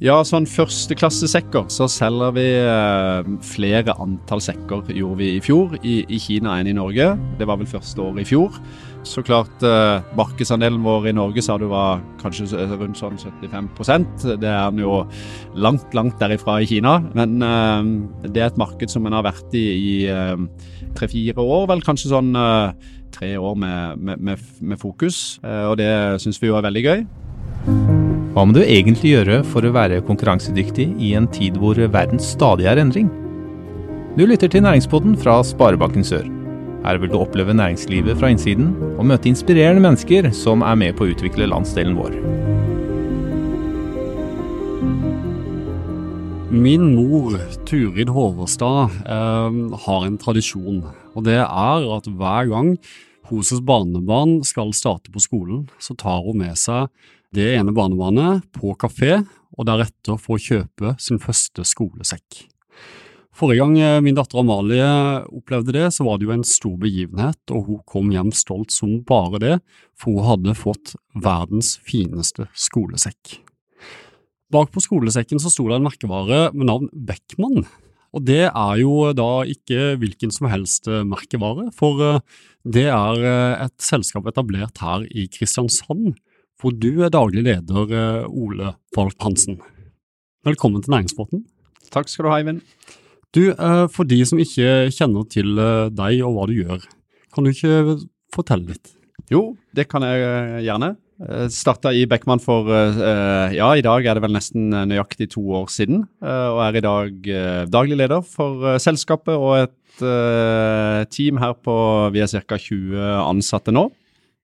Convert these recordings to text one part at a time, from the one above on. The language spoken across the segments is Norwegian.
Ja, sånn førsteklassesekker så selger vi eh, flere antall sekker, gjorde vi i fjor. I, i Kina enn i Norge. Det var vel første år i fjor. Så klart, eh, markedsandelen vår i Norge sa du var kanskje rundt sånn 75% Det er den jo langt, langt derifra i Kina. Men eh, det er et marked som en har vært i i eh, tre-fire år, vel kanskje sånn eh, tre år med, med, med, med fokus. Eh, og det syns vi jo er veldig gøy. Hva må du egentlig gjøre for å være konkurransedyktig i en tid hvor verden stadig er endring? Du lytter til Næringspodden fra Sparebanken Sør. Her vil du oppleve næringslivet fra innsiden og møte inspirerende mennesker som er med på å utvikle landsdelen vår. Min mor, Turid Håverstad, eh, har en tradisjon. Og det er at hver gang hennes barnebarn skal starte på skolen, så tar hun med seg det ene barnebarnet på kafé, og deretter for å kjøpe sin første skolesekk. Forrige gang eh, min datter Amalie opplevde det, så var det jo en stor begivenhet, og hun kom hjem stolt som bare det, for hun hadde fått verdens fineste skolesekk. Bak på skolesekken så sto det en merkevare med navn Beckmann, og det er jo da ikke hvilken som helst eh, merkevare, for eh, det er et selskap etablert her i Kristiansand, hvor du er daglig leder, eh, Ole Falk Hansen. Velkommen til Næringsbåten. Takk skal du ha, Eivind. Du, eh, for de som ikke kjenner til eh, deg og hva du gjør, kan du ikke fortelle litt? Jo, det kan jeg gjerne. Starta i Beckman for ja, i dag er det vel nesten nøyaktig to år siden. Og er i dag daglig leder for selskapet og et team her på Vi er ca. 20 ansatte nå.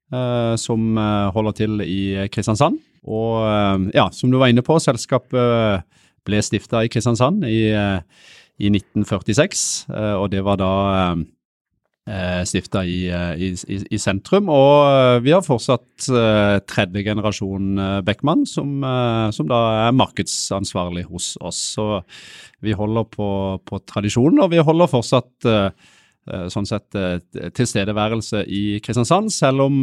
Eh, som eh, holder til i Kristiansand. Og eh, ja, som du var inne på, selskapet ble stifta i Kristiansand i, i 1946. og det var da stifta i, i, i, sentrum. Og vi har fortsatt tredje generasjon Beckmann, som, som, da er markedsansvarlig hos oss. Så vi holder på, på tradisjonen, og vi holder fortsatt sånn sett eh, tilstedeværelse i Kristiansand, selv om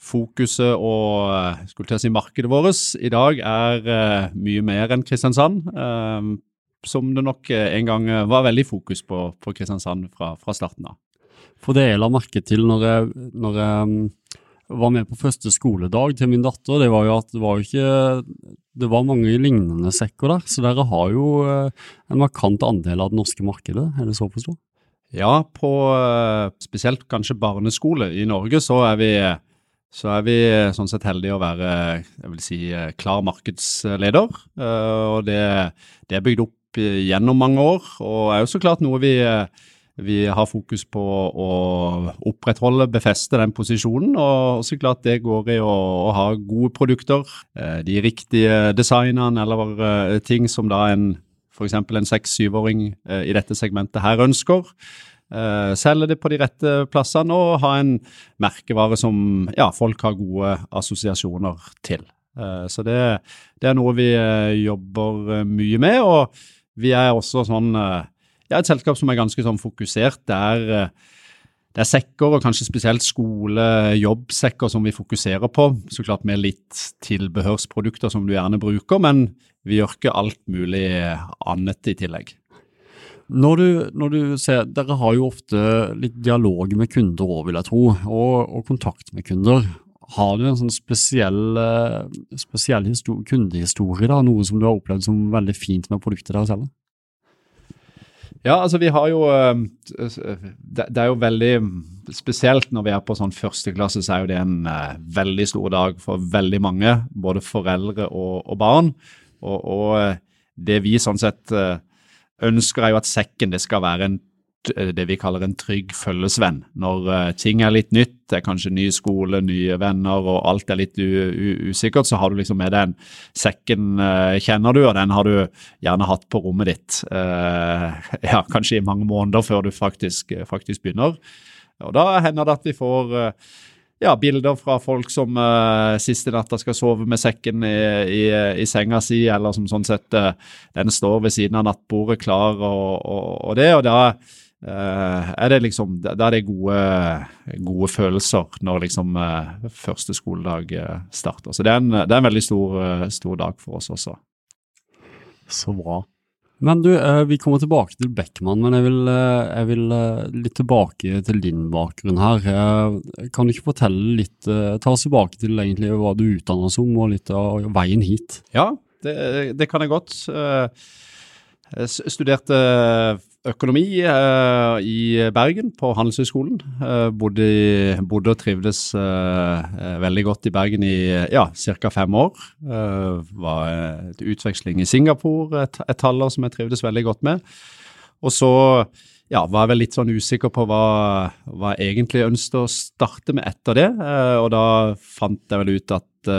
fokuset og eh, skulle til å si markedet vårt i dag er mye mer enn Kristiansand. Som det nok en gang var veldig fokus på, på Kristiansand fra, fra starten av. For det jeg la merke til når jeg, når jeg mm, var med på første skoledag til min datter, det var jo at det var ikke det var mange lignende sekker der, så dere har jo en markant andel av det norske markedet, er det så å forstå? Ja, på eh, spesielt kanskje barneskole i Norge så er vi, så er vi sånn sett heldige å være jeg vil si, eh, klar markedsleder. Eh, og det, det er bygd opp gjennom mange år, og er jo så klart noe vi, vi har fokus på å opprettholde, befeste den posisjonen. Og så klart det går i å, å ha gode produkter, de riktige designene eller ting som da en f.eks. en seks-syvåring eh, i dette segmentet her ønsker. Uh, selge det på de rette plassene og ha en merkevare som ja, folk har gode assosiasjoner til. Uh, så det, det, er noe vi jobber mye med, og vi er også sånn ja, et selskap som er ganske sånn fokusert. der det er sekker, og kanskje spesielt skole-, jobbsekker som vi fokuserer på. Så klart med litt tilbehørsprodukter som du gjerne bruker, men vi gjør ikke alt mulig annet i tillegg. Når du, når du ser, Dere har jo ofte litt dialog med kunder òg, vil jeg tro, og, og, kontakt med kunder. Har du en sånn spesiell, spesiell kundehistorie, da, noe som du har opplevd som veldig fint med produktet dere selger? Ja, altså vi har jo eh, Det er jo veldig spesielt når vi er på sånn førsteklasse, så er jo det en uh, veldig stor dag for veldig mange. Både foreldre og, og barn. Og, og, eh, det vi sånn sett uh, ønsker, er jo at sekken det skal være en Eh, det vi kaller en trygg følgesvenn. Når ting er litt nytt, det er kanskje ny skole, nye venner og alt er litt usikkert, så har du liksom med deg en sekken kjenner du, og den har du gjerne hatt på rommet ditt. Ja, kanskje i mange måneder før du faktisk, faktisk, begynner. Og Da hender det at vi får ja, bilder fra folk som siste natta skal sove med sekken i, i, i senga si, eller som sånn sett den står ved siden av nattbordet klar og, og, og det. og da Uh, er det liksom, Da er det gode, gode følelser når liksom uh, første skoledag uh, starter. Så det er, en, det er en veldig stor, stor, dag for oss også. Så bra. Men du, eh, vi kommer tilbake til Beckman, men jeg vil, eh, jeg vil, litt tilbake til din bakgrunn her. Kan du ikke fortelle litt, ta oss tilbake til egentlig hva du utdannet som, og litt av veien hit? Ja, det, det kan jeg godt. Jeg studerte økonomi eh, i Bergen, på Handelshøyskolen. Eh, bodde, bodde, og trivdes eh, veldig godt i Bergen i ja, ca. fem år. var et utveksling i Singapore et, et halvår som jeg trivdes veldig godt med. Og så ja, var jeg vel litt sånn usikker på hva, hva jeg egentlig ønsket å starte med etter det. og da fant jeg vel ut at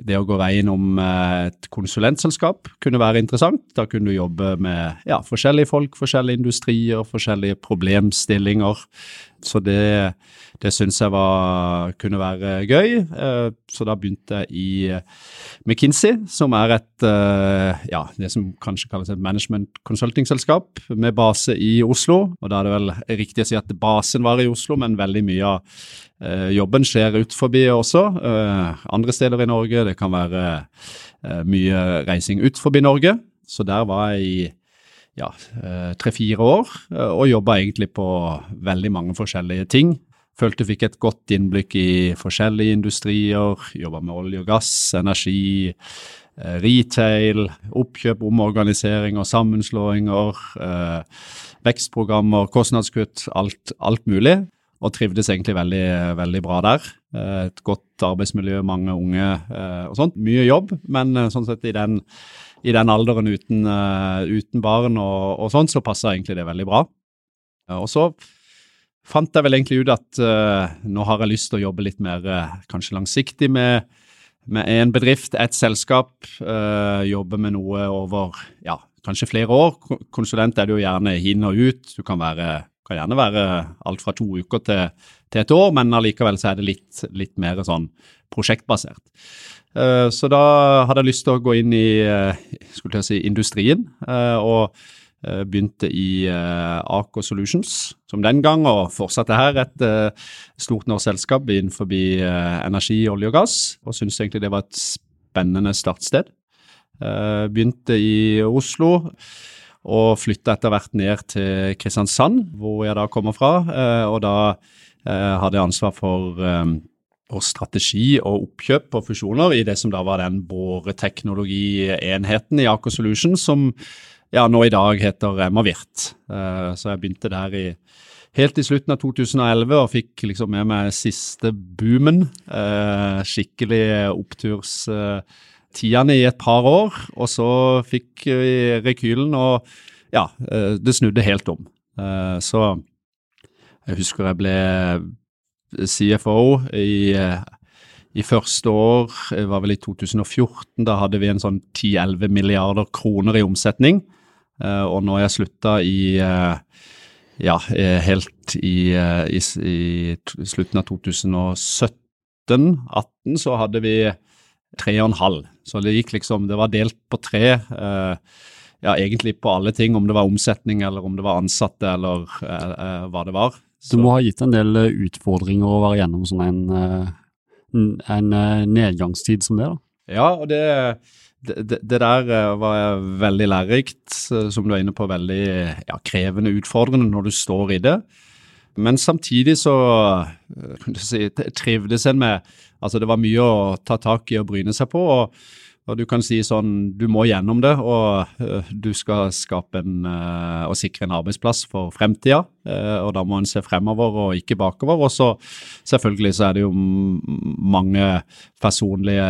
det å gå veien om eh, et konsulentselskap kunne være interessant. Da kunne du jobbe med ja, forskjellige folk, forskjellige industrier, forskjellige problemstillinger. Så det, det syns jeg var, kunne være gøy. Eh, så da begynte jeg i eh, McKinsey, som er et ja, det som kanskje kalles et management consulting-selskap med base i Oslo. Og da er det vel riktig å si at basen var i Oslo, men veldig mye av jobben skjer ut forbi også. Andre steder i Norge. Det kan være mye reising ut forbi Norge. Så der var jeg i ja, eh, tre-fire år, eh, og jobba egentlig på veldig mange forskjellige ting. Følte fikk et godt innblikk i forskjellige industrier. Jobba med olje og gass, energi, eh, retail, oppkjøp, omorganiseringer, sammenslåinger, vekstprogrammer, kostnadskutt, alt, alt mulig. Og trivdes egentlig veldig, veldig bra der. Et godt arbeidsmiljø, mange unge og sånt. Mye jobb, men sånn sett i den i den alderen uten, uten barn og, og sånn, så passa egentlig det veldig bra. Og så fant jeg vel egentlig ut at uh, nå har jeg lyst til å jobbe litt mer kanskje langsiktig med, med en bedrift, et selskap. jobbe med noe over ja, kanskje flere år. Konsulent er det jo gjerne inn og ut. Du kan, være, kan gjerne være alt fra to uker til, til et år, men allikevel så er det litt, litt mer sånn prosjektbasert. Så da hadde jeg lyst til å gå inn i skulle jeg si, industrien, og begynte i Aker Solutions som den gang, og fortsatte her. Et stort norsk selskap innenfor energi, olje og gass, og syntes egentlig det var et spennende startsted. Begynte i Oslo og flytta etter hvert ned til Kristiansand, hvor jeg da kommer fra. Og da hadde jeg ansvar for og strategi og oppkjøp og fusjoner i det som da var den boreteknologienheten i Aker Solutions, som ja, nå i dag heter Emma Wirth. så jeg begynte der i, helt i slutten av 2011 og fikk liksom med meg siste boomen. Uh, skikkelig oppturstidene i et par år, og så fikk vi rekylen, og ja, det snudde helt om. så jeg husker jeg ble CFO i, eh, i første år, det var vel i 2014, da hadde vi en sånn 10-11 milliarder kroner i omsetning. Eh, og når jeg slutta i eh, ja, helt i, i, i slutten av 2017-18, så hadde vi tre og en halv. Så det gikk liksom Det var delt på tre. ja, egentlig på alle ting, om det var omsetning eller om det var ansatte eller hva det var. Du må ha gitt en del eh, utfordringer å være gjennom sånn en, en, en eh, nedgangstid som det, da. Ja, og det, det, det der var veldig lærerikt, som du er inne på, veldig ja, krevende, utfordrende når du står i det. Men samtidig så si, trivdes en med Altså, det var mye å ta tak i og bryne seg på. og og du kan si sånn, du må gjennom det, og du skal skape en, og sikre en arbeidsplass for fremtida. Og da må en se fremover og ikke bakover. Og så selvfølgelig så er det jo mange personlige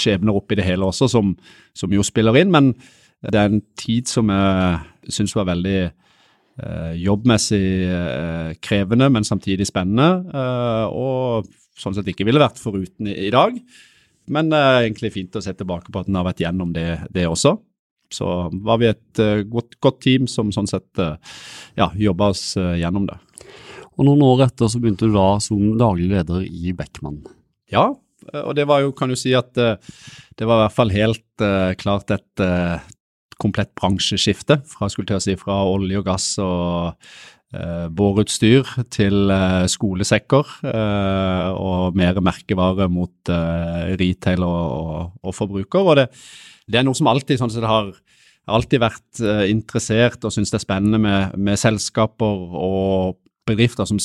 skjebner oppi det hele også som, som, jo spiller inn. Men det er en tid som jeg syns var veldig jobbmessig krevende, men samtidig spennende. og sånn sett ikke ville vært foruten i, i dag. Men det er egentlig fint å se tilbake på at en har vært gjennom det, det, også. Så var vi et uh, godt, godt, team som sånn sett uh, ja, jobba oss uh, gjennom det. Og Noen år etter så begynte du da som daglig leder i Beckman. Ja, og det var jo, kan du si at det var i hvert fall helt klart et komplett bransjeskifte fra, skulle til å si, fra olje og gass og eh, bårutstyr til eh, skolesekker eh, og mer merkevare mot eh, retail og, og, forbruker. Og det, det er noe som alltid sånn sett har alltid vært interessert og syns det er spennende med, med, selskaper og bedrifter som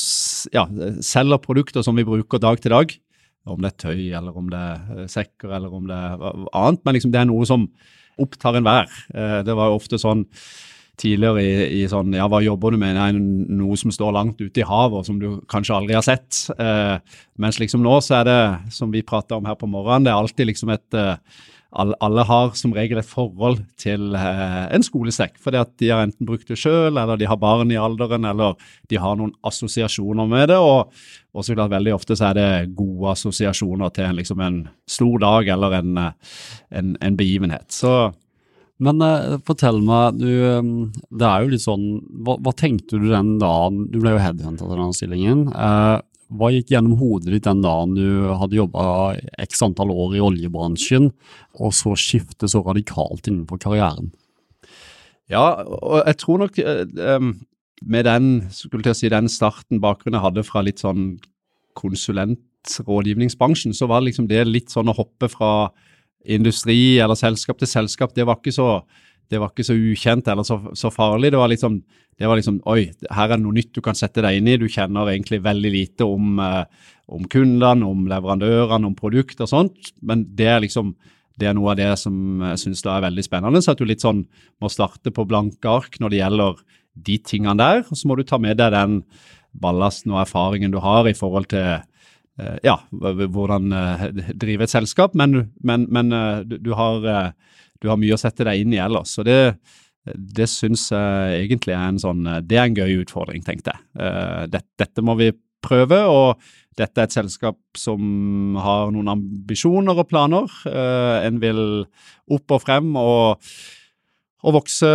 ja, selger produkter som vi bruker dag til dag. Om det er tøy, eller om det er sekker, eller om det er annet. Men liksom det er noe som opptar enhver. Uh, det var jo ofte sånn tidligere i, i, sånn Ja, hva jobber du med? Nei, noe som står langt ute i havet, som du kanskje aldri har sett. Eh, mens liksom nå så er det, som vi prata om her på morgenen, det er alltid liksom et eh, alle, alle, har som regel et forhold til eh, en skolesekk. Fordi at de har enten brukt det sjøl, eller de har barn i alderen, eller de har noen assosiasjoner med det. Og, og så klart veldig ofte så er det gode assosiasjoner til en, liksom en stor dag eller en, eh, en, en begivenhet. Så men eh, fortell meg, du, um, det er jo litt sånn hva, hva, tenkte du den dagen Du ble jo headhunta til denne stillingen. Uh, hva gikk gjennom hodet ditt den dagen du hadde jobba x antall år i oljebransjen, og så skifte så radikalt innenfor karrieren? Ja, og jeg tror nok uh, med den, skulle jeg si, den starten bakgrunnen jeg hadde fra litt sånn konsulentrådgivningsbransjen, så var liksom det litt sånn å hoppe fra industri eller selskap til selskap, det var ikke så, var ikke så ukjent eller så, så, farlig. Det var, liksom, det var liksom Oi, her er det noe nytt du kan sette deg inn i. Du kjenner egentlig veldig lite om, eh, om kundene, om leverandørene, om produkter og sånt. Men det er liksom det er noe av det som jeg syns er veldig spennende. Så at du litt sånn må starte på blanke ark når det gjelder de tingene der. Og så må du ta med deg den ballasten og erfaringen du har i forhold til Eh, ja, hvordan eh, drive et selskap, men, men, men eh, du, du, har, du, har, mye å sette deg inn i ellers. Så det, det syns jeg egentlig er en sånn Det er en gøy utfordring, tenkte jeg. Dette, dette må vi prøve, og dette er et selskap som har noen ambisjoner og planer. En vil opp og frem og, og vokse,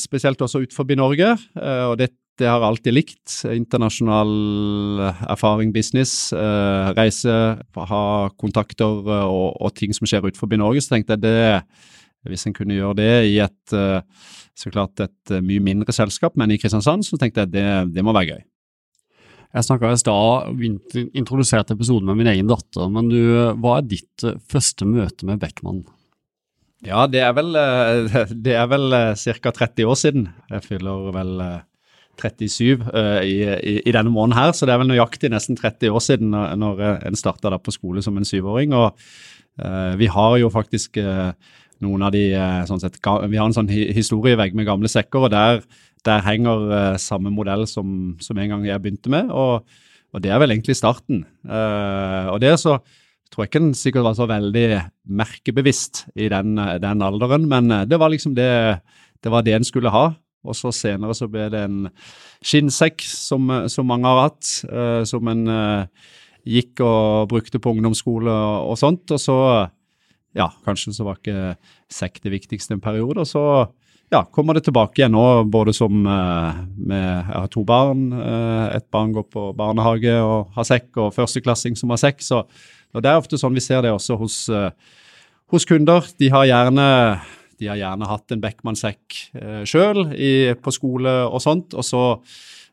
spesielt også ut forbi Norge. og det det har jeg alltid likt. Internasjonal erfaring, business, eh, reise, ha kontakter eh, og, og, ting som skjer utenfor Norge. Så tenkte jeg det, hvis en kunne gjøre det i et eh, så klart et mye mindre selskap, men i Kristiansand, så tenkte jeg det, det må være gøy. Jeg snakka i stad, introduserte episoden med min egen datter, men du, hva er ditt første møte med Beckman? Ja, det er vel, det er vel ca. 30 år siden. Jeg fyller vel 37 uh, i, i, i, denne måneden her, så det er vel nøyaktig nesten 30 år siden når, når eh, en starta på skole som en syvåring. og Vi har jo faktisk noen av de sånn sett, Vi har en sånn historievegg med gamle sekker, og der, der henger samme modell som, som, en gang jeg begynte med. og, og det er vel egentlig starten. og det så tror jeg ikke den sikkert var så veldig merkebevisst i den, den alderen, men det var liksom det, det det en skulle ha. Og så senere så ble det en skinnsekk som, som mange har hatt, uh, som en uh, gikk og brukte på ungdomsskole og, og, sånt. Og så, ja, kanskje så var ikke sekk det viktigste en periode. Og så ja, kommer det tilbake igjen nå, både som uh, med Jeg har to barn. et barn går på barnehage og har sekk, og førsteklassing som har sekk. Så og det er ofte sånn vi ser det også hos, hos kunder. De har gjerne de har gjerne hatt en Beckmann-sekk eh, sjøl på skole og sånt, og så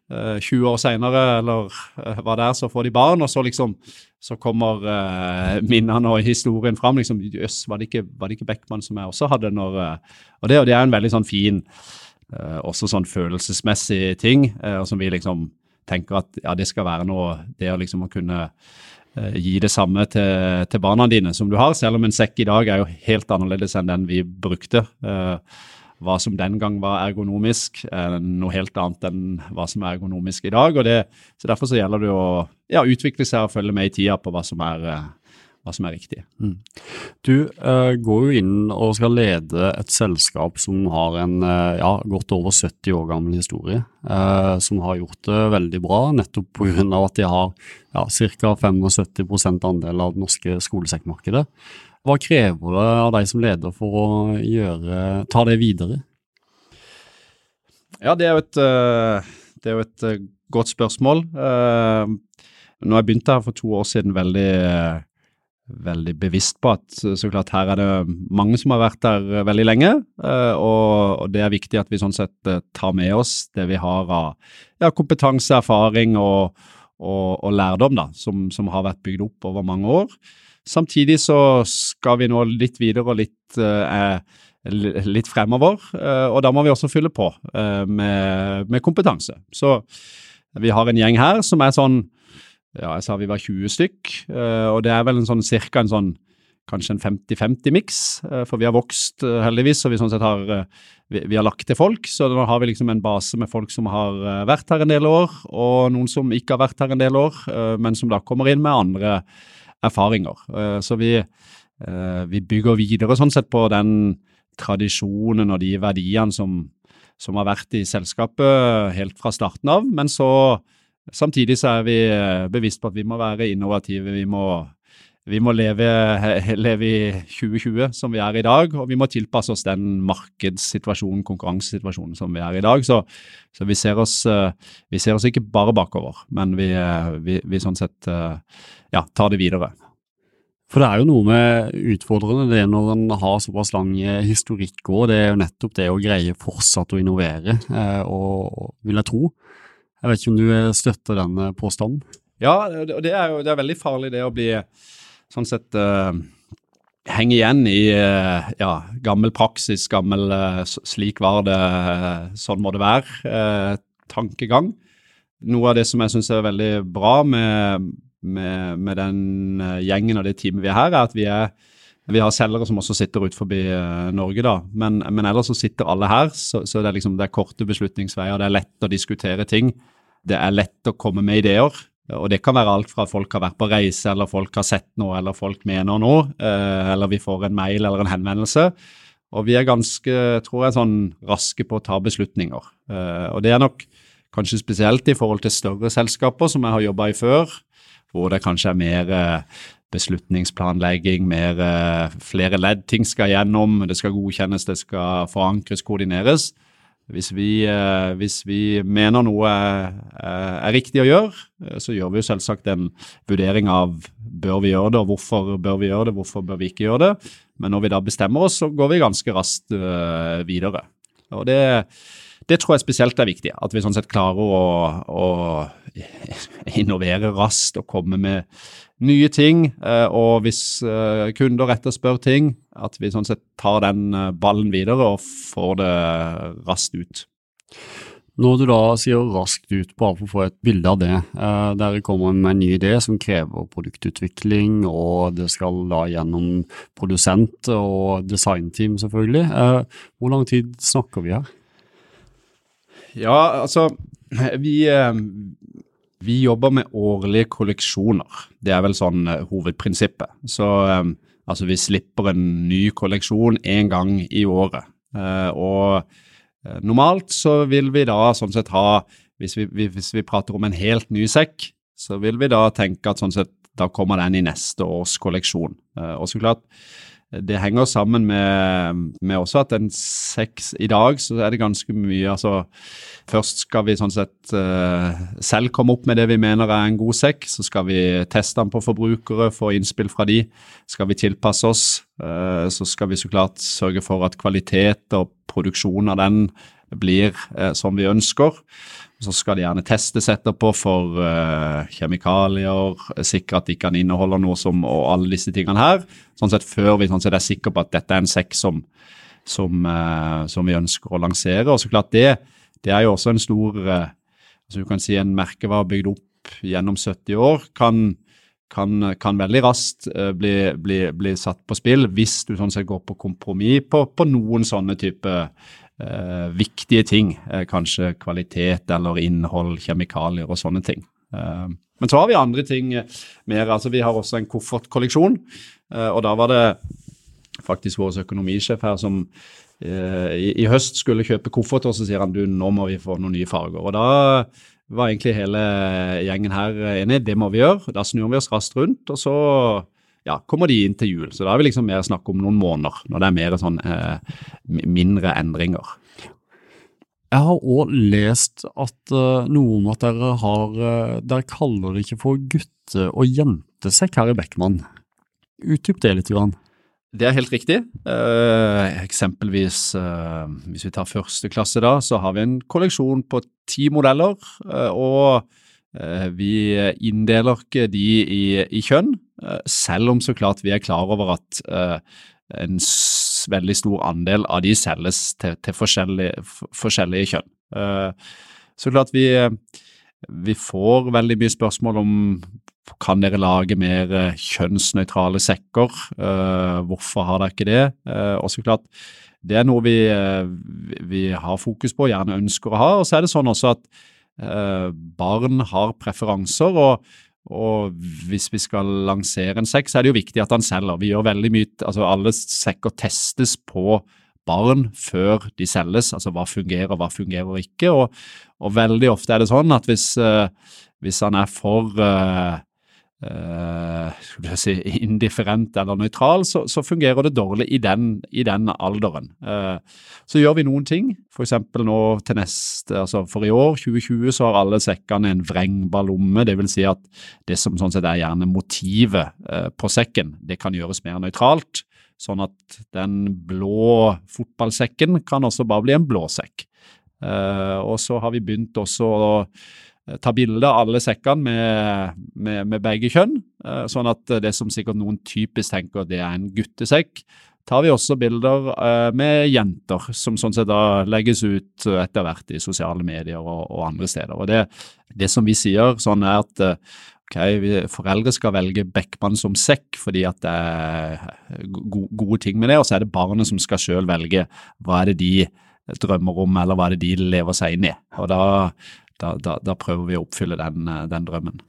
eh, 20 år seinere, eller eh, hva det er, så får de barn, og så liksom så kommer eh, minnene og historien fram. liksom, Jøss, var, det ikke, ikke Beckmann som jeg også hadde når eh, og, det, og det er en veldig sånn fin, eh, også sånn følelsesmessig ting, og som vi liksom tenker at ja, det skal være noe Det å liksom å kunne Eh, gi det samme til, til, barna dine som du har, selv om en sekk i dag er jo helt annerledes enn den vi brukte. Eh, hva som den gang var ergonomisk, er noe helt annet enn hva som er ergonomisk i dag. og det, så Derfor så gjelder det å ja, utvikle seg og følge med i tida på hva som er eh, hva som er riktig. Mm. Du uh, går jo inn og skal lede et selskap som har en uh, ja, godt over 70 år gammel historie, uh, som har gjort det veldig bra nettopp pga. at de har ja, ca. 75 andel av det norske skolesekkmarkedet. Hva krever det av deg som leder for å gjøre, ta det videre? Ja, det er jo et, det er jo et godt spørsmål. Når jeg begynte her for to år siden, veldig veldig bevisst på at så klart her er det mange som har vært der eh, veldig lenge, eh, og, det er viktig at vi sånn sett eh, tar med oss det vi har av ja, kompetanse, erfaring og, og, og lærdom da, som, som, har vært bygd opp over mange år. Samtidig så skal vi nå litt videre og litt, litt fremover, og da må vi også fylle på med, med, kompetanse. Så vi har en gjeng her som er sånn ja, jeg sa vi var 20 stykk, eh, og det er vel en sånn cirka en sånn kanskje en 50-50-miks, eh, for vi har vokst eh, heldigvis, og vi, sånn sett har, vi, har lagt til folk. Så nå har vi liksom en base med folk som har vært her en del år, og noen som ikke har vært her en del år, men som da kommer inn med andre erfaringer. Så vi, vi bygger videre sånn sett på den tradisjonen og de verdiene som, som har vært i selskapet helt fra starten av, men så Samtidig så er vi eh, bevisst på at vi må være innovative. Vi må, vi må leve, leve, i 2020 som vi er i dag, og vi må tilpasse oss den markedssituasjonen, konkurransesituasjonen som vi er i dag. Så, så vi, ser oss, eh, vi, ser oss, ikke bare bakover, men vi, eh, vi sånn sett ja, tar det videre. For det er jo noe med utfordrende det når en har såpass lang historikk òg. Det er jo nettopp det å greie fortsatt å innovere, og vil jeg tro. Jeg vet ikke om du eh, støtter den eh, påstanden? Ja, og det er jo det er veldig farlig det å bli sånn sett uh, henge igjen i uh, ja, gammel praksis, gammel uh, slik var det, sånn må det være, tankegang. Noe av det som jeg syns er veldig bra med, med, med den gjengen og det teamet vi er her, er at vi er vi har selgere som også sitter ut forbi Norge, da. Men, men, ellers så sitter alle her, så, så det, er liksom, det er korte beslutningsveier. Det er lett å diskutere ting. Det er lett å komme med ideer. Og det kan være alt fra at folk har vært på reise, eller folk har sett noe, eller folk mener noe, eh, eller vi får en mail eller en henvendelse. Og vi er ganske, tror jeg, sånn raske på å ta beslutninger. Eh, og det er nok kanskje spesielt i forhold til større selskaper som jeg har jobba i før, hvor det kanskje er mer eh, beslutningsplanlegging, mer flere ledd ting skal gjennom, det skal godkjennes, det skal forankres, koordineres. Hvis vi, eh, hvis vi, mener noe er, er, riktig å gjøre, eh, så gjør vi jo selvsagt en vurdering av bør vi gjøre det, og hvorfor bør vi gjøre det, hvorfor bør vi ikke gjøre det. Men når vi da bestemmer oss, så går vi ganske raskt videre. Og det, det, tror jeg spesielt er viktig, at vi sånn sett klarer å, å innovere raskt og komme med nye ting. Eh, og hvis eh, kunder etterspør ting, at vi sånn sett tar den eh, ballen videre og får det raskt ut. Når du da sier raskt ut, bare for å få et bilde av det. Eh, dere kommer med en ny idé som krever produktutvikling, og det skal da gjennom produsent og designteam, selvfølgelig. Hvor lang tid snakker vi her? Ja, altså Vi, vi jobber med årlige kolleksjoner. Det er vel sånn uh, hovedprinsippet. Så um, altså vi slipper en ny kolleksjon én gang i året. Og normalt så vil vi da sånn sett ha hvis vi, hvis vi, prater om en helt ny sekk, så vil vi da tenke at sånn sett da kommer den i neste års kolleksjon. og så klart det henger sammen med, med, også at en sex i dag så er det ganske mye altså Først skal vi sånn sett uh, selv komme opp med det vi mener er en god sekk. Så skal vi teste den på forbrukere, få innspill fra de. Skal vi tilpasse oss, uh, så skal vi så klart sørge for at kvalitet og produksjon av den blir eh, som vi ønsker. Så skal det gjerne testes etterpå for eh, kjemikalier, sikre at de kan inneholde noe som og alle disse tingene her. Sånn sett før vi sånn sett er sikre på at dette er en sekk som, som, eh, som, vi ønsker å lansere. Og så klart det, det er jo også en stor uh, altså du kan si En merkevare bygd opp gjennom 70 år kan, kan, kan veldig raskt bli, bli, bli, satt på spill hvis du sånn sett går på kompromiss på, på noen sånne type eh, viktige ting. Eh, kanskje kvalitet eller innhold, kjemikalier og sånne ting. Eh, men så har vi andre ting eh, mer. altså Vi har også en koffertkolleksjon. Eh, og da var det faktisk vår økonomisjef her som eh, i, i, høst skulle kjøpe koffert, og så sier han du, nå må vi få noen nye farger. Og da var egentlig hele gjengen her enig, det må vi gjøre. Da snur vi oss raskt rundt, og så ja, kommer de inn til jul. Så da er vi liksom mer snakk om noen måneder, når det er mer sånn eh, mindre endringer. Jeg har òg lest at uh, noen at dere har uh, Dere kaller det ikke for gutte- og jentesekk her i Beckman. Utdyp det litt. Grann. Det er helt riktig. Uh, eksempelvis hvis vi tar første klasse, da, så har vi en kolleksjon på ti modeller. og vi inndeler ikke de i, i kjønn, selv om så klart vi er klar over at en veldig stor andel av de selges til, til forskjellige, forskjellige, kjønn. Så klart vi, vi får veldig mye spørsmål om kan dere lage mer kjønnsnøytrale sekker, hvorfor har dere ikke det? Og så klart, det er noe vi, vi har fokus på, og gjerne ønsker å ha. Og så er det sånn også at eh, barn har preferanser, og, og, hvis vi skal lansere en sekk, så er det jo viktig at han selger. Vi gjør veldig mye, altså Alle sekker testes på barn før de selges, altså hva fungerer, hva fungerer ikke. Og, og veldig ofte er det sånn at hvis, eh, hvis han er for eh, uh, si, indifferent eller nøytral, så, så, fungerer det dårlig i den, i den alderen. Uh, så gjør vi noen ting, f.eks. nå til neste, altså for i år, 2020, så har alle sekkene en vrengbar lomme. Det vil si at det som sånn sett er gjerne motivet uh, på sekken, det kan gjøres mer nøytralt. Sånn at den blå fotballsekken kan også bare bli en blå sekk. og så har vi begynt også å Eh, ta bilde av alle sekkene med, med, med, begge kjønn, eh, sånn at det som sikkert noen typisk tenker det er en guttesekk, tar vi også bilder eh, med jenter, som sånn sett da legges ut etter hvert i sosiale medier og, og andre steder. Og det, det, som vi sier sånn er at ok, foreldre skal velge Beckmann som sekk fordi at det er gode ting med det, og så er det barnet som skal selv velge hva er det de drømmer om, eller hva er det de lever seg inn i. Og da, da, da, da prøver vi å oppfylle den, eh, den drømmen.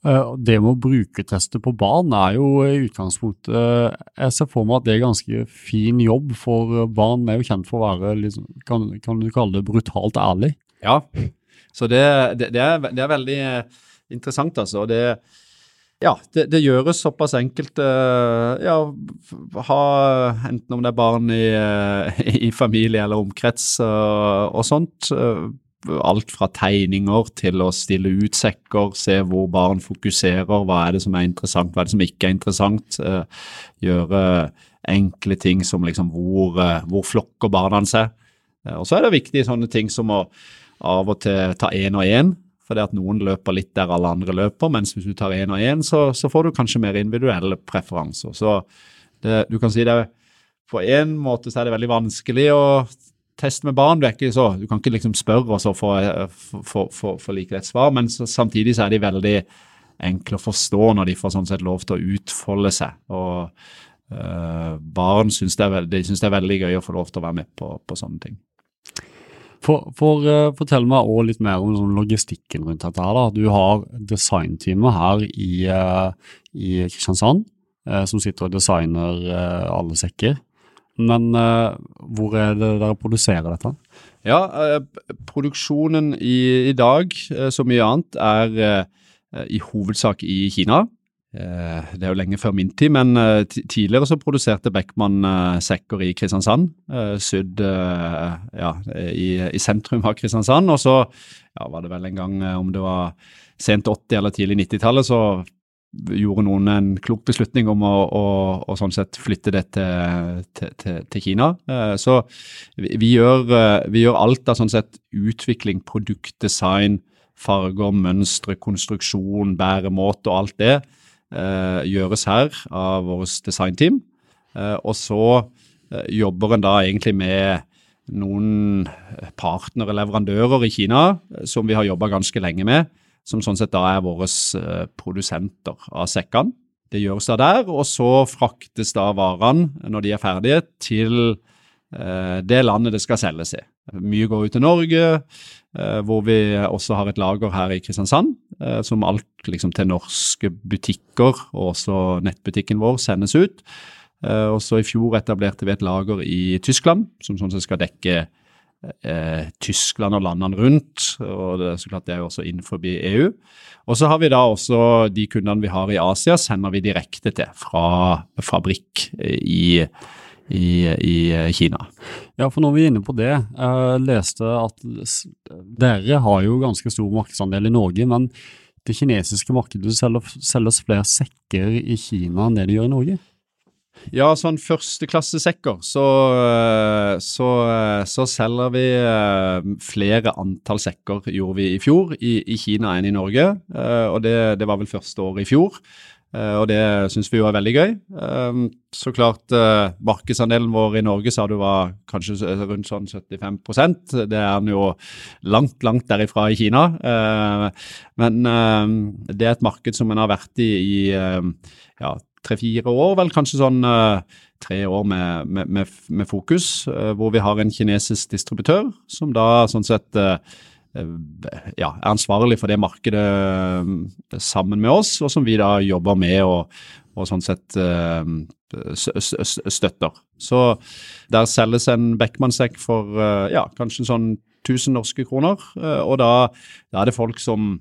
Eh, det med å brukerteste på barn er jo i utgangspunktet Jeg ser for meg at det er ganske fin jobb, for barn er jo kjent for å være liksom, kan, kan, du kalle det brutalt ærlig? Ja, så det, det, det, er, det er, veldig interessant, altså. Det, ja, det, det, gjøres såpass enkelt. Ja, ha enten om det er barn i, i familie eller omkrets og, og sånt alt fra tegninger til å stille ut sekker, se hvor barn fokuserer, hva er det som er interessant, hva er det som ikke er interessant. Uh, gjøre enkle ting som liksom hvor, uh, hvor flokker barna seg. Uh, og så er det viktig sånne ting som å av og til ta én og én, det at noen løper litt der alle andre løper, mens hvis du tar én og én, så, så, får du kanskje mer individuelle preferanser. Så det, du kan si det på en måte så er det veldig vanskelig å test med barn. Du, ikke så, du kan ikke liksom spørre og så få, få like et svar, men så, samtidig så er de veldig enkle å forstå når de får sånn sett lov til å utfolde seg. Og øh, barn syns det, de det er veldig gøy å få lov til å være med på, på sånne ting. For, for uh, Fortell meg også litt mer om sånn logistikken rundt dette. her da. Du har designteamet her i, uh, i Kristiansand uh, som sitter og designer alle sekker. Men uh, hvor er det dere produserer dette? Ja, uh, Produksjonen i, i dag, uh, som mye annet, er i hovedsak i Kina. Det er jo lenge før min tid, men tidligere så produserte Beckmann sekker i Kristiansand. Sydd ja, i, i, sentrum av Kristiansand. Og så ja, var det vel en gang, om det var sent 80- eller tidlig 90-tallet, så gjorde noen en klok beslutning om å, å, å sånn sett flytte det til, til, til Kina. Eh, så vi, gjør, eh, vi, gjør, alt av sånn sett utvikling, produktdesign, farger, mønstre, konstruksjon, bæremåte og alt det eh, gjøres her av vårt designteam. og så jobber en da egentlig med noen partnere, leverandører i Kina, som vi har jobba ganske lenge med som sånn sett da er våre eh, produsenter av sekkene. Det gjøres da der, og så fraktes da varene, når de er ferdige, til eh, det landet det skal selges i. Mye går ut til Norge, eh, hvor vi også har et lager her i Kristiansand, som alt liksom til norske butikker, og også nettbutikken vår, sendes ut. Og så I fjor etablerte vi et lager i Tyskland, som sånn sett skal dekke eh, Tyskland og landene rundt. og det, så klart det er jo også innenfor EU. Og så har vi da også de kundene vi har i Asia, sender vi direkte til fra fabrikk i, i, i Kina. Ja, for når vi er inne på det, jeg leste at dere har jo ganske stor markedsandel i Norge, men det kinesiske markedet selger, selges flere sekker i Kina enn det de gjør i Norge? Ja, sånn førsteklassesekker, så, så, så selger vi eh, flere antall sekker, gjorde vi i fjor, i, i Kina enn i Norge. Eh, og det, det, var vel første året i fjor. og det syns vi jo er veldig gøy. Så klart, markedsandelen vår i Norge sa du var kanskje rundt sånn 75% Det er den jo langt, langt derifra i Kina. Men det er et marked som en har vært i i ja, tre-fire år, vel kanskje sånn tre år med, med, med, med fokus, uh, hvor vi har en kinesisk distributør som da sånn sett uh, ja, er ansvarlig for det markedet sammen med oss, og som vi da jobber med og, og sånn sett støtter. Så der selges en Beckmann-sekk for ja, kanskje sånn 1000 norske kroner, og da, da er det folk som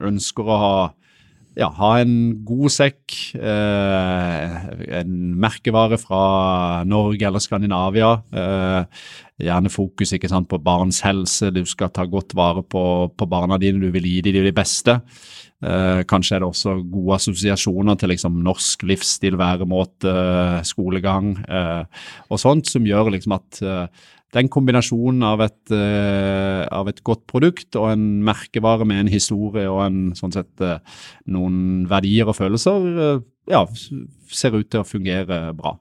ønsker å ha ja, ha en god sekk, eh, en merkevare fra Norge eller Skandinavia. Eh, gjerne fokus ikke sant, på barns helse, du skal ta godt vare på, på barna dine, du vil gi dem de beste. Eh, kanskje er det også gode assosiasjoner til liksom, norsk livsstil, væremåte, skolegang eh, og sånt, som gjør liksom, at eh, den kombinasjonen av et, uh, av et, godt produkt og en merkevare med en historie og en, sånn sett, uh, noen verdier og følelser, uh, ja, ser ut til å fungere bra.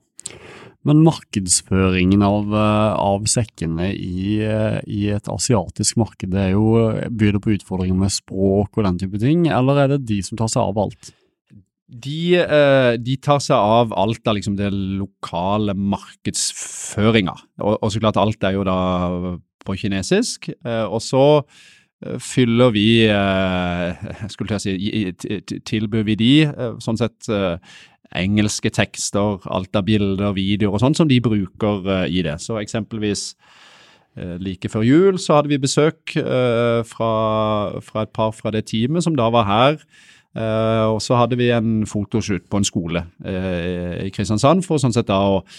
Men markedsføringen av, av sekkene i, i, et asiatisk marked det er jo, byr det på utfordringer med språk og den type ting, eller er det de som tar seg av alt? De, eh, de, tar seg av alt av liksom det lokale markedsføringa. Og, og, så klart, alt er jo da på kinesisk. Eh, og så eh, fyller vi skulle jeg si, Tilbyr vi de sånn sett engelske tekster, alt av bilder, videoer og sånn, som de bruker i det. Så eksempelvis Like før jul så hadde vi besøk fra, fra et par fra det teamet som da var her og så hadde vi en fotoshoot på en skole uh, i Kristiansand. for sånn sett da, og,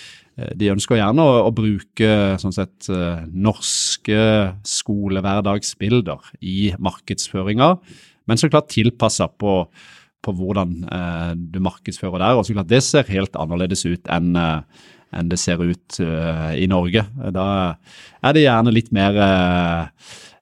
uh, De ønsker gjerne å, å bruke sånn sett norske skolehverdagsbilder i markedsføringa, men så klart tilpassa på, på, hvordan du markedsfører der. og så klart Det ser helt annerledes ut enn en det ser ut i Norge. Da er det gjerne litt mer Uh,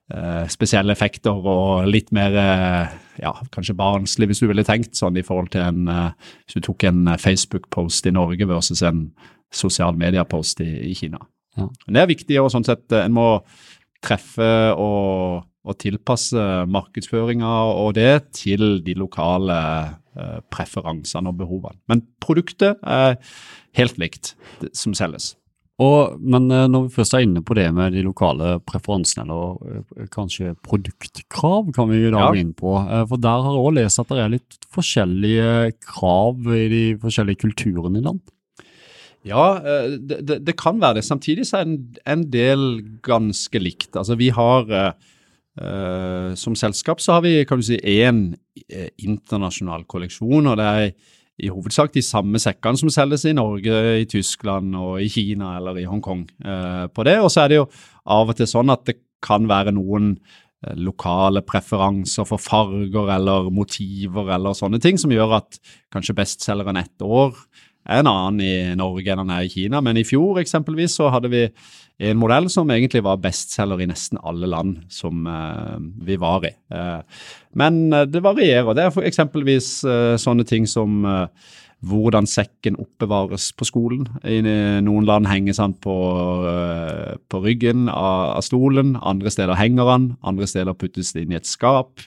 spesielle effekter og litt mer uh, ja, kanskje barnslig, hvis du ville tenkt sånn i forhold til en uh, Hvis du tok en Facebook-post i Norge versus en sosial media-post i, i, Kina. Ja. Men det er viktig, og sånn sett en må treffe og, og tilpasse markedsføringa og det til de lokale preferansene og behovene. Men produktet er helt likt som selges. Og, men eh, når vi først er inne på det med de lokale preferansene, eller eh, kanskje produktkrav, kan vi da gå inn på. Eh, for der har jeg òg lest at det er litt forskjellige krav i de forskjellige kulturene i land. Ja, det, det, det kan være det. Samtidig så er en, en del ganske likt. Altså vi har uh, Som selskap så har vi kan du si én internasjonal kolleksjon, og det er i hovedsak de samme sekkene som selges i Norge, i Tyskland og i Kina eller i Hongkong eh, på det. Og så er det jo av og til sånn at det kan være noen eh, lokale preferanser for farger eller motiver eller sånne ting som gjør at kanskje bestselgeren ett år en annen i Norge enn den er i Kina. Men i fjor eksempelvis så hadde vi en modell som egentlig var bestselger i nesten alle land som uh, vi var i. Uh, men uh, det varierer. Det er for eksempelvis sånne ting som hvordan sekken oppbevares på skolen. I noen land henges den på, på ryggen av, av, stolen, andre steder henger den, andre steder puttes det inn i et skap.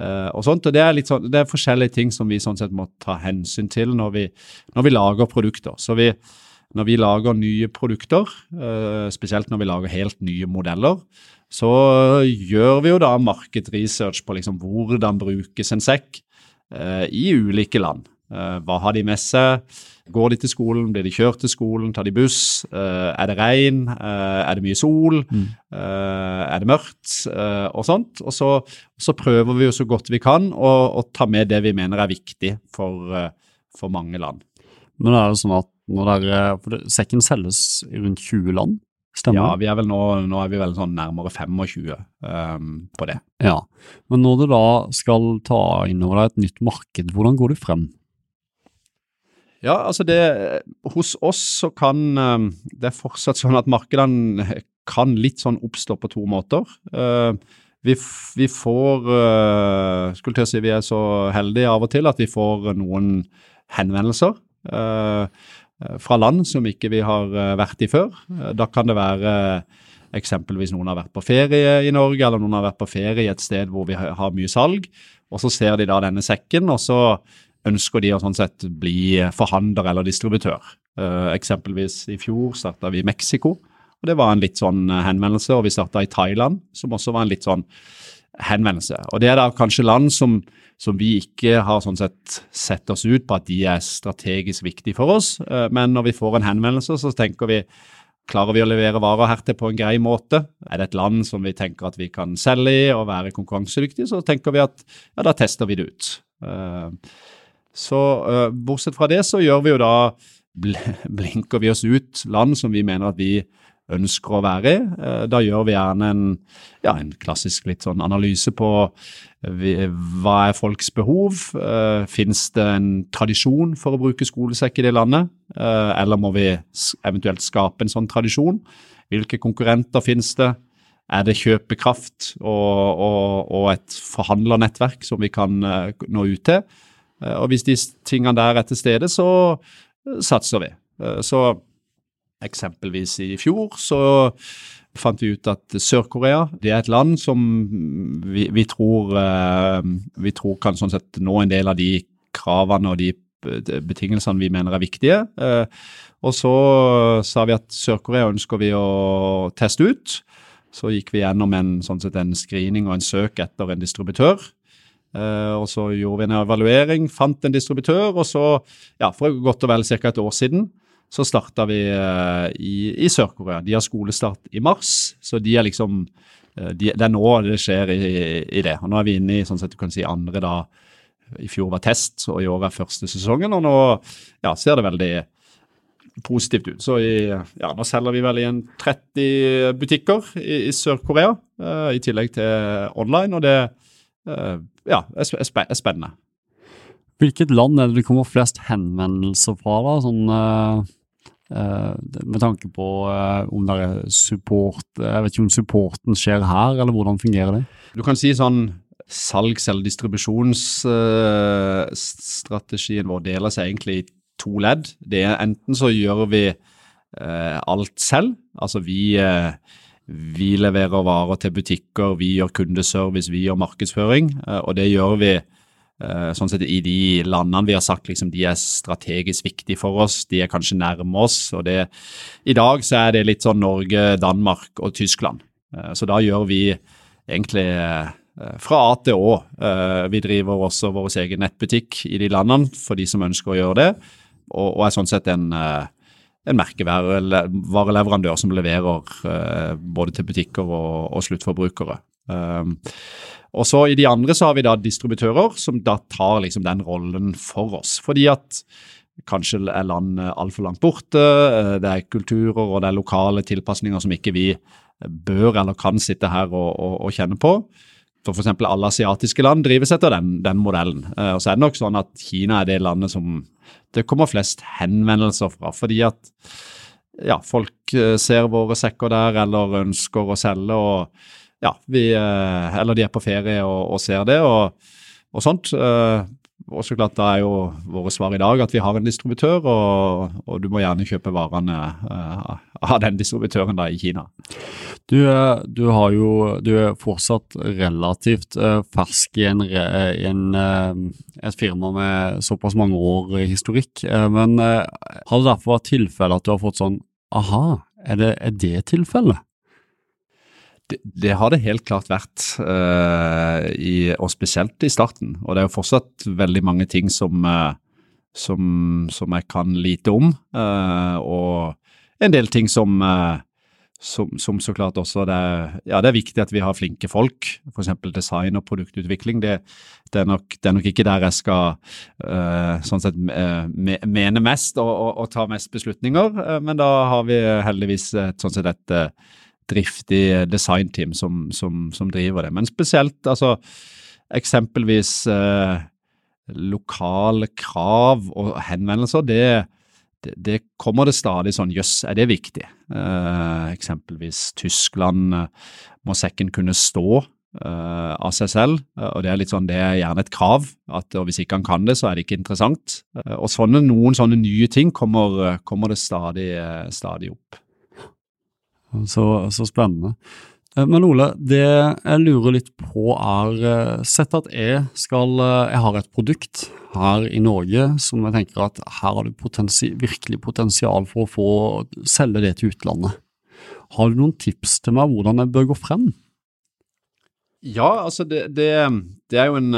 Uh, og sånt, og det er, sånn, det er, forskjellige ting som vi sånn sett må ta hensyn til når vi, når vi lager produkter. Så vi, når vi lager nye produkter, uh, spesielt når vi lager helt nye modeller, så gjør vi jo da markedresearch på liksom hvordan brukes en sekk uh, i ulike land. Hva har de med seg? Går de til skolen? Blir de kjørt til skolen? Tar de buss? Uh, er det regn? Uh, er det mye sol? Mm. Er det mørkt? og sånt. Og så, så, prøver vi jo så godt vi kan å, å, ta med det vi mener er viktig for, for mange land. Men er det sånn at når dere, for Sekken selges i rundt 20 land? Stemmer? Ja, vi er vel nå, nå er vi vel sånn nærmere 25 um, på det. Ja, Men når du da skal ta inn over deg et nytt marked, hvordan går du frem? Ja, altså det, Hos oss så kan ehm, det er fortsatt sånn at markedene kan litt sånn oppstå på to måter. Eh, vi, vi får uh, Skulle til å si vi er så heldige av og til at vi får noen henvendelser uh, fra land som ikke vi har vært i før. Da kan det være eksempelvis noen har vært på ferie i Norge, eller noen har vært på ferie i et sted hvor vi har mye salg. Og så ser de da denne sekken, og så ønsker de å sånn sett bli forhandler eller distributør. Uh, eksempelvis i fjor starta vi i Mexico. Og Det var en litt sånn eh, henvendelse, og vi starta i Thailand, som også var en litt sånn henvendelse. Og Det er da kanskje land som, som vi ikke har sånn sett sett oss ut på at de er strategisk viktige for oss, eh, men når vi får en henvendelse, så tenker vi Klarer vi å levere varer hertil på en grei måte? Er det et land som vi tenker at vi kan selge i og være konkurransedyktige, så tenker vi at ja, da tester vi det ut. Eh, så bortsett fra det, så gjør vi jo da blinker vi oss ut land som vi mener at vi ønsker å være i. Uh, da gjør vi gjerne en, ja, en klassisk litt sånn analyse på vi, hva er folks behov. Uh, Fins det en tradisjon for å bruke skolesekk i det landet, uh, eller må vi eventuelt skape en sånn tradisjon? Hvilke konkurrenter finnes det? Er det kjøpekraft og, og, og et forhandlernettverk som vi kan uh, nå ut til? Og hvis de tingene der er til stede, så satser vi. så Eksempelvis i fjor så fant vi ut at Sør-Korea det er et land som vi, vi, tror, eh, vi, tror, kan sånn sett nå en del av de kravene og de betingelsene vi mener er viktige. Eh, og så sa vi at Sør-Korea ønsker vi å teste ut. Så gikk vi gjennom en, sånn sett, en screening og en søk etter en distributør. Uh, og Så gjorde vi en evaluering, fant en distributør, og så, ja, for godt og vel ca. et år siden, så starta vi uh, i, i Sør-Korea. De har skolestart i mars, så de er liksom uh, de, Det er nå det skjer i, i, det. Og Nå er vi inne i sånn sett du kan si andre da I fjor var test, og i år er første sesongen. Og nå ja, ser det veldig positivt ut. Så i, ja, nå selger vi vel i en 30 butikker i, i Sør-Korea, i tillegg til online. Og det ja, er, spennende. Hvilket land er det det kommer flest henvendelser fra? da, sånn Uh, med tanke på om det er support Jeg vet ikke om supporten skjer her, eller hvordan fungerer det? Du kan si sånn salgs- eller distribusjonsstrategien vår deler seg egentlig i to ledd. Det er Enten så gjør vi alt selv, altså vi, vi leverer varer til butikker, vi gjør kundeservice, vi gjør markedsføring, og det gjør vi Eh, sånn sett I de landene vi har sagt liksom, de er strategisk viktige for oss, de er kanskje nærme oss. og det, I dag så er det litt sånn Norge, Danmark og Tyskland. Eh, så da gjør vi egentlig eh, fra A til Å. Vi driver også vår egen nettbutikk i de landene for de som ønsker å gjøre det, og, og er sånn sett en, en merkevareleverandør som leverer både til butikker og, og sluttforbrukere. Og så I de andre så har vi da distributører som da tar liksom den rollen for oss. Fordi at kanskje er land altfor langt borte, eh, det er kulturer og det er lokale tilpasninger som ikke vi bør eller kan sitte her og, og, og kjenne på. For F.eks. alle asiatiske land drives etter den, den modellen. Eh, og så er det nok sånn at Kina er det landet som det kommer flest henvendelser fra. Fordi at ja, folk eh, ser våre sekker der eller ønsker å selge. og ja, vi, eh, eller de er på ferie og, og ser det og, og sånt. Eh, og så klart Da er jo våre svar i dag at vi har en distributør, og, og du må gjerne kjøpe varene uh, av den distributøren da i Kina. Du, du, har jo, du er fortsatt relativt uh, fersk i, en, en, uh, et firma med såpass mange år i historikk. men har det derfor vært tilfelle at du har fått sånn aha, er det, er det tilfellet? Det, har det helt klart vært, uh, i, og spesielt i starten. Og det er jo fortsatt veldig mange ting som, uh, som, som jeg kan lite om. Uh, og en del ting som, som, som, så klart også det er, ja, det er viktig at vi har flinke folk. F.eks. design og produktutvikling. Det, det, er nok, det, er nok, ikke der jeg skal sånn sett mene mest og, og, og, ta mest beslutninger, men da har vi heldigvis sånn sett et driftig designteam som, som, som, driver det. Men spesielt altså eksempelvis eh, lokale krav og henvendelser, det, det, det, kommer det stadig sånn jøss, er det viktig? Eh, eksempelvis Tyskland eh, må sekken kunne stå uh, av seg selv. Uh, og Det er litt sånn, det er gjerne et krav. at Hvis ikke han kan det, så er det ikke interessant. Og sånne, Noen sånne nye ting kommer, kommer det stadig, stadig opp. Så, så, spennende. Men Ole, det jeg lurer litt på er Sett at jeg skal Jeg har et produkt her i Norge som jeg tenker at her har du potensi virkelig potensial for å få selge det til utlandet. Har du noen tips til meg hvordan jeg bør gå frem? Ja, altså det, det, det er jo en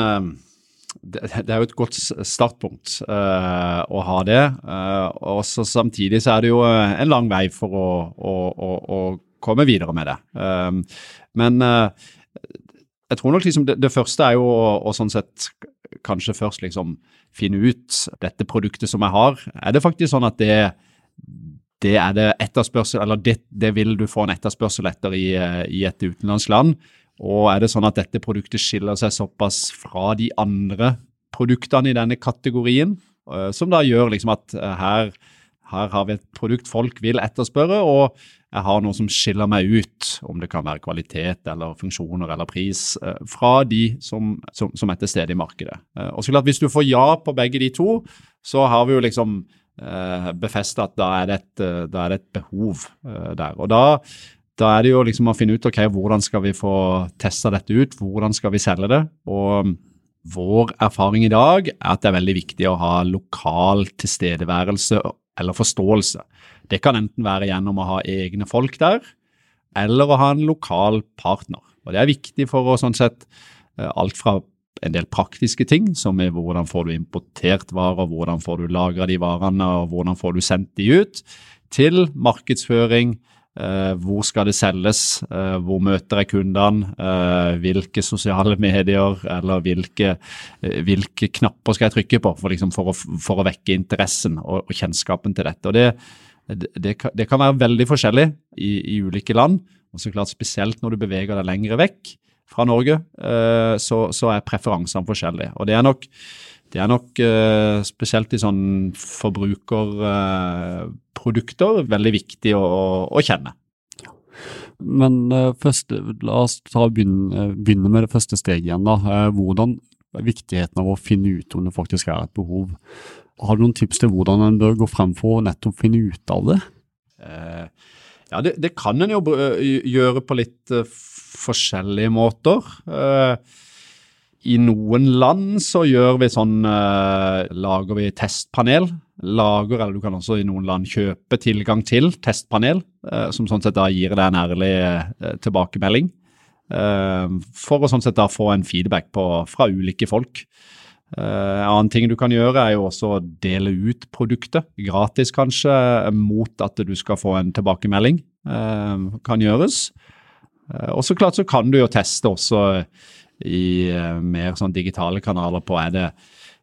eh, det, er jo et godt startpunkt uh, å ha det. Uh, og så Samtidig så er det jo en lang vei for å, å, å, å komme videre med det. Um, men jeg tror nok liksom det, det første er jo å, sånn sett kanskje først liksom finne ut dette produktet som jeg har. Er det faktisk sånn at det det er det etterspørsel, eller det, det, vil du få en etterspørsel etter i, i et utenlandsland. Og er det sånn at dette produktet skiller seg såpass fra de andre produktene i denne kategorien, eh, som da gjør liksom at eh, her, her har vi et produkt folk vil etterspørre, og jeg har noe som skiller meg ut, om det kan være kvalitet eller funksjoner eller pris, eh, fra de som, som, som er til stede i markedet. Og så klart, Hvis du får ja på begge de to, så har vi jo liksom befeste at da er, det et, da er det et behov eh, der. Og da, da, er det jo liksom å finne ut ok, hvordan skal vi få testa dette ut, hvordan skal vi selge det. Og vår erfaring i dag er at det er veldig viktig å ha lokal tilstedeværelse eller forståelse. Det kan enten være gjennom å ha egne folk der, eller å ha en lokal partner. Og Det er viktig for å sånn sett eh, alt fra en del praktiske ting, som er hvordan får du importert varer, hvordan får du lagra de varene, og hvordan får du sendt de ut, til markedsføring. Eh, hvor skal det selges? Eh, hvor møter jeg kundene? Eh, hvilke sosiale medier eller hvilke, hvilke, knapper skal jeg trykke på for, liksom, for, å, for å, vekke interessen og, og, kjennskapen til dette? Det, det, det, kan, være veldig forskjellig i, i ulike land, og så klart spesielt når du beveger deg lengre vekk fra Norge, så, så er preferansene forskjellige. Og det er nok, det er nok eh, spesielt i sånn forbrukerprodukter veldig viktig å, å kjenne. Men eh, først, la oss ta, begynne, begynne, med det første steget igjen. da. Uh, hvordan er viktigheten av å finne ut om det faktisk er et behov? Har du noen tips til hvordan en bør gå frem for å nettopp finne ut av det? Uh, ja, det, det, kan en jo gjøre på litt forskjellige måter. Eh, I noen land så gjør vi sånn eh, Lager vi testpanel. Lager, eller du kan også i noen land kjøpe tilgang til testpanel, eh, som sånn sett da gir deg en ærlig tilbakemelding. For å sånn sett da få en feedback på, fra ulike folk. En annen ting du kan gjøre, er jo også å dele ut produktet, gratis kanskje, mot at du skal få en tilbakemelding. Uh, kan gjøres. Eh, og så klart så kan du jo teste også i eh, mer sånn digitale kanaler på er det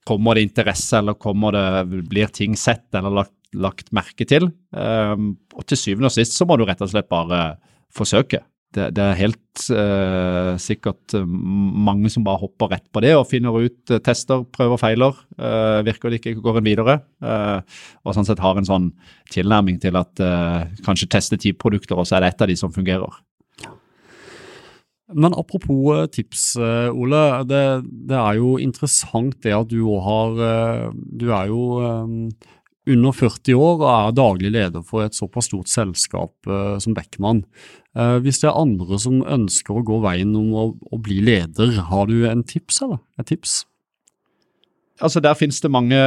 Kommer det interesse, eller det, blir ting sett eller lagt, lagt merke til? Um, og til syvende og sist så må du rett og slett bare forsøke. Det, det er helt uh, sikkert mange som bare hopper rett på det og finner ut uh, tester, prøver, feiler. Uh, virker det ikke, går en videre. og sånn sett har en sånn tilnærming til at kanskje teste ti produkter, og så er det ett av de som fungerer. Men apropos eh, tips, eh, Ole. Det, det, er jo interessant det at du òg har eh, Du er jo under 40 år og er daglig leder for et såpass stort selskap som Beckman. Hvis det er andre som ønsker å gå veien om å, å bli leder, har du en tips, eller? Et tips? Altså Der finnes det mange,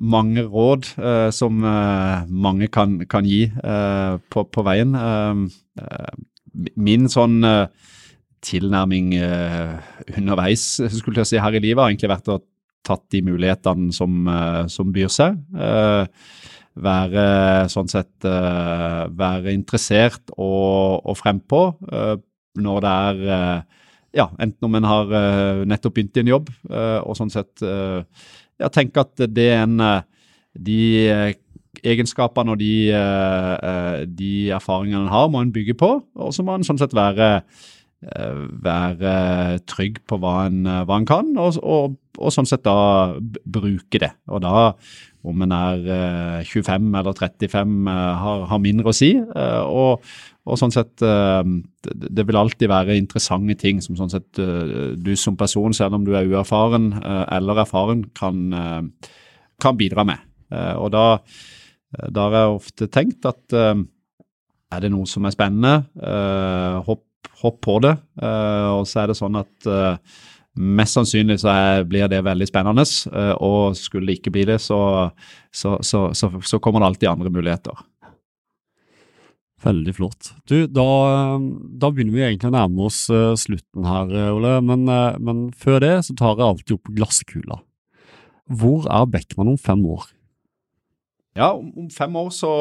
mange råd eh, som eh, mange kan, kan gi eh, på, på, veien. min sånn tilnærming uh, underveis skulle jeg si, her i livet har egentlig vært å tatt de mulighetene som, uh, som byr seg. Uh, være sånn sett være interessert og, og frempå når det er ja, enten om en har nettopp begynt i en jobb, og sånn sett ja, tenke at det er en de egenskapene og de, de erfaringene en har, må en bygge på. Og så må en sånn sett være være trygg på hva en, hva en kan, og, og, og, sånn sett da bruke det. Og da, om en er 25 eller 35, har, har mindre å si. Og, og sånn sett, Det vil alltid være interessante ting som sånn sett du som person, selv om du er uerfaren eller erfaren, kan, kan bidra med. Og da, da har jeg ofte tenkt at er det noe som er spennende, hopp hopp på det. Uh, og så er det sånn at uh, mest sannsynlig så er, blir det veldig spennende. Uh, og skulle det ikke bli det, så, så, så, så, kommer det alltid andre muligheter. Veldig flott. Du, da, da, begynner vi egentlig å nærme oss slutten her, Ole. Men, men, før det så tar jeg alltid opp glasskula. Hvor er Beckman om fem år? Ja, om fem år så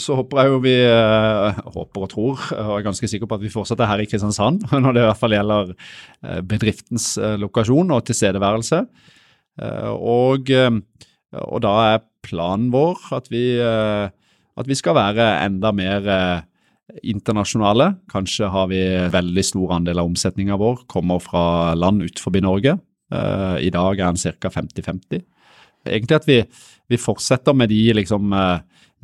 så håper jeg jo vi uh, håper og tror, og er ganske sikker på at vi fortsetter her i Kristiansand, når det i hvert fall gjelder uh, bedriftens uh, lokasjon og tilstedeværelse. Og, og, da er planen vår at vi, at vi skal være enda mer internasjonale. Kanskje har vi veldig stor andel av omsetninga vår kommer fra land utenfor Norge. I dag er den ca. 50-50. Egentlig at vi, vi fortsetter med de liksom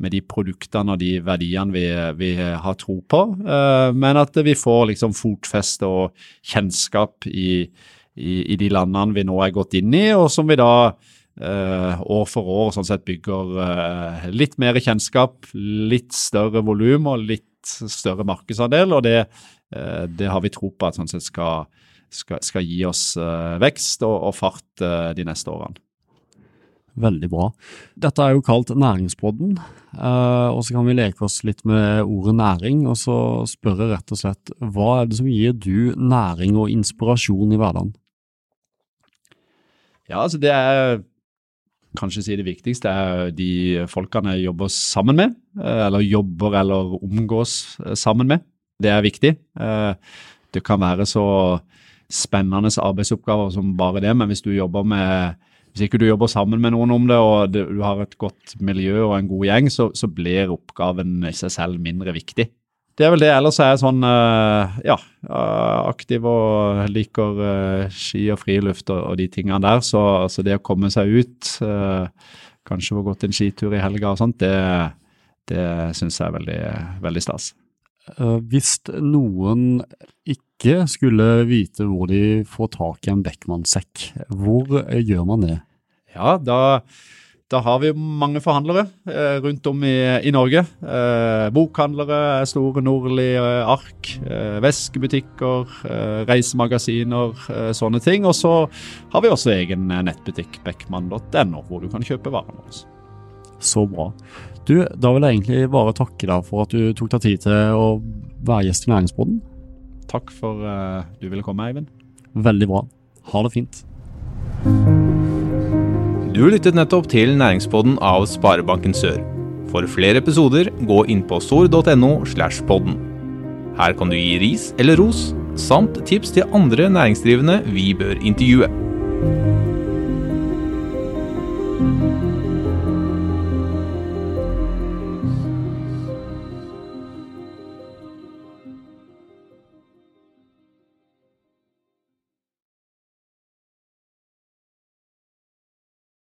med de produktene og de verdiene vi, vi har tro på, uh, men at vi får liksom fotfeste og kjennskap i, i, i, de landene vi nå er gått inn i, og som vi da uh, år for år sånn sett bygger uh, litt mer kjennskap, litt større volum og litt større markedsandel, og det, det, har vi tro på at sånn sett skal, skal, skal gi oss vekst og, og fart de neste årene. Veldig bra. Dette er jo kalt Næringspodden, eh, og så kan vi leke oss litt med ordet næring. Og så spørre rett og slett, hva er det som gir du næring og inspirasjon i hverdagen? Ja, altså det er kanskje si det viktigste er de folkene jeg jobber sammen med, eh, eller jobber eller omgås eh, sammen med. Det er viktig. Det kan være så spennende arbeidsoppgaver som bare det, men hvis du jobber med hvis ikke du jobber sammen med noen om det, og du har et godt miljø og en god gjeng, så, så blir oppgaven i seg selv mindre viktig. Det er vel det. Ellers er jeg sånn uh, ja, aktiv og liker uh, ski og friluft og, og, de tingene der. Så, så, det å komme seg ut, kanskje få gått en skitur i helga og sånt, det, det syns jeg er veldig, veldig stas. Hvis noen ikke skulle vite hvor de får tak i en Beckmann-sekk, hvor eh, gjør man det? Ja, da, da har vi mange forhandlere eh, rundt om i, i Norge. Eh, bokhandlere, store Nordli eh, ark, eh, veskebutikker, eh, reisemagasiner, sånne ting. Og så har vi også egen nettbutikk, beckmann.no, hvor du kan kjøpe varene våre. Så bra. Du, da vil jeg egentlig bare takke deg for at du tok deg tid til å være gjest i Næringsboden. Takk for uh, du ville komme, Eivind. Veldig bra. Ha det fint. Du lyttet nettopp til Næringspodden av Sparebanken Sør. For flere episoder, gå inn på sor.no slash podden. Her kan du gi ris eller ros, samt tips til andre næringsdrivende vi bør intervjue.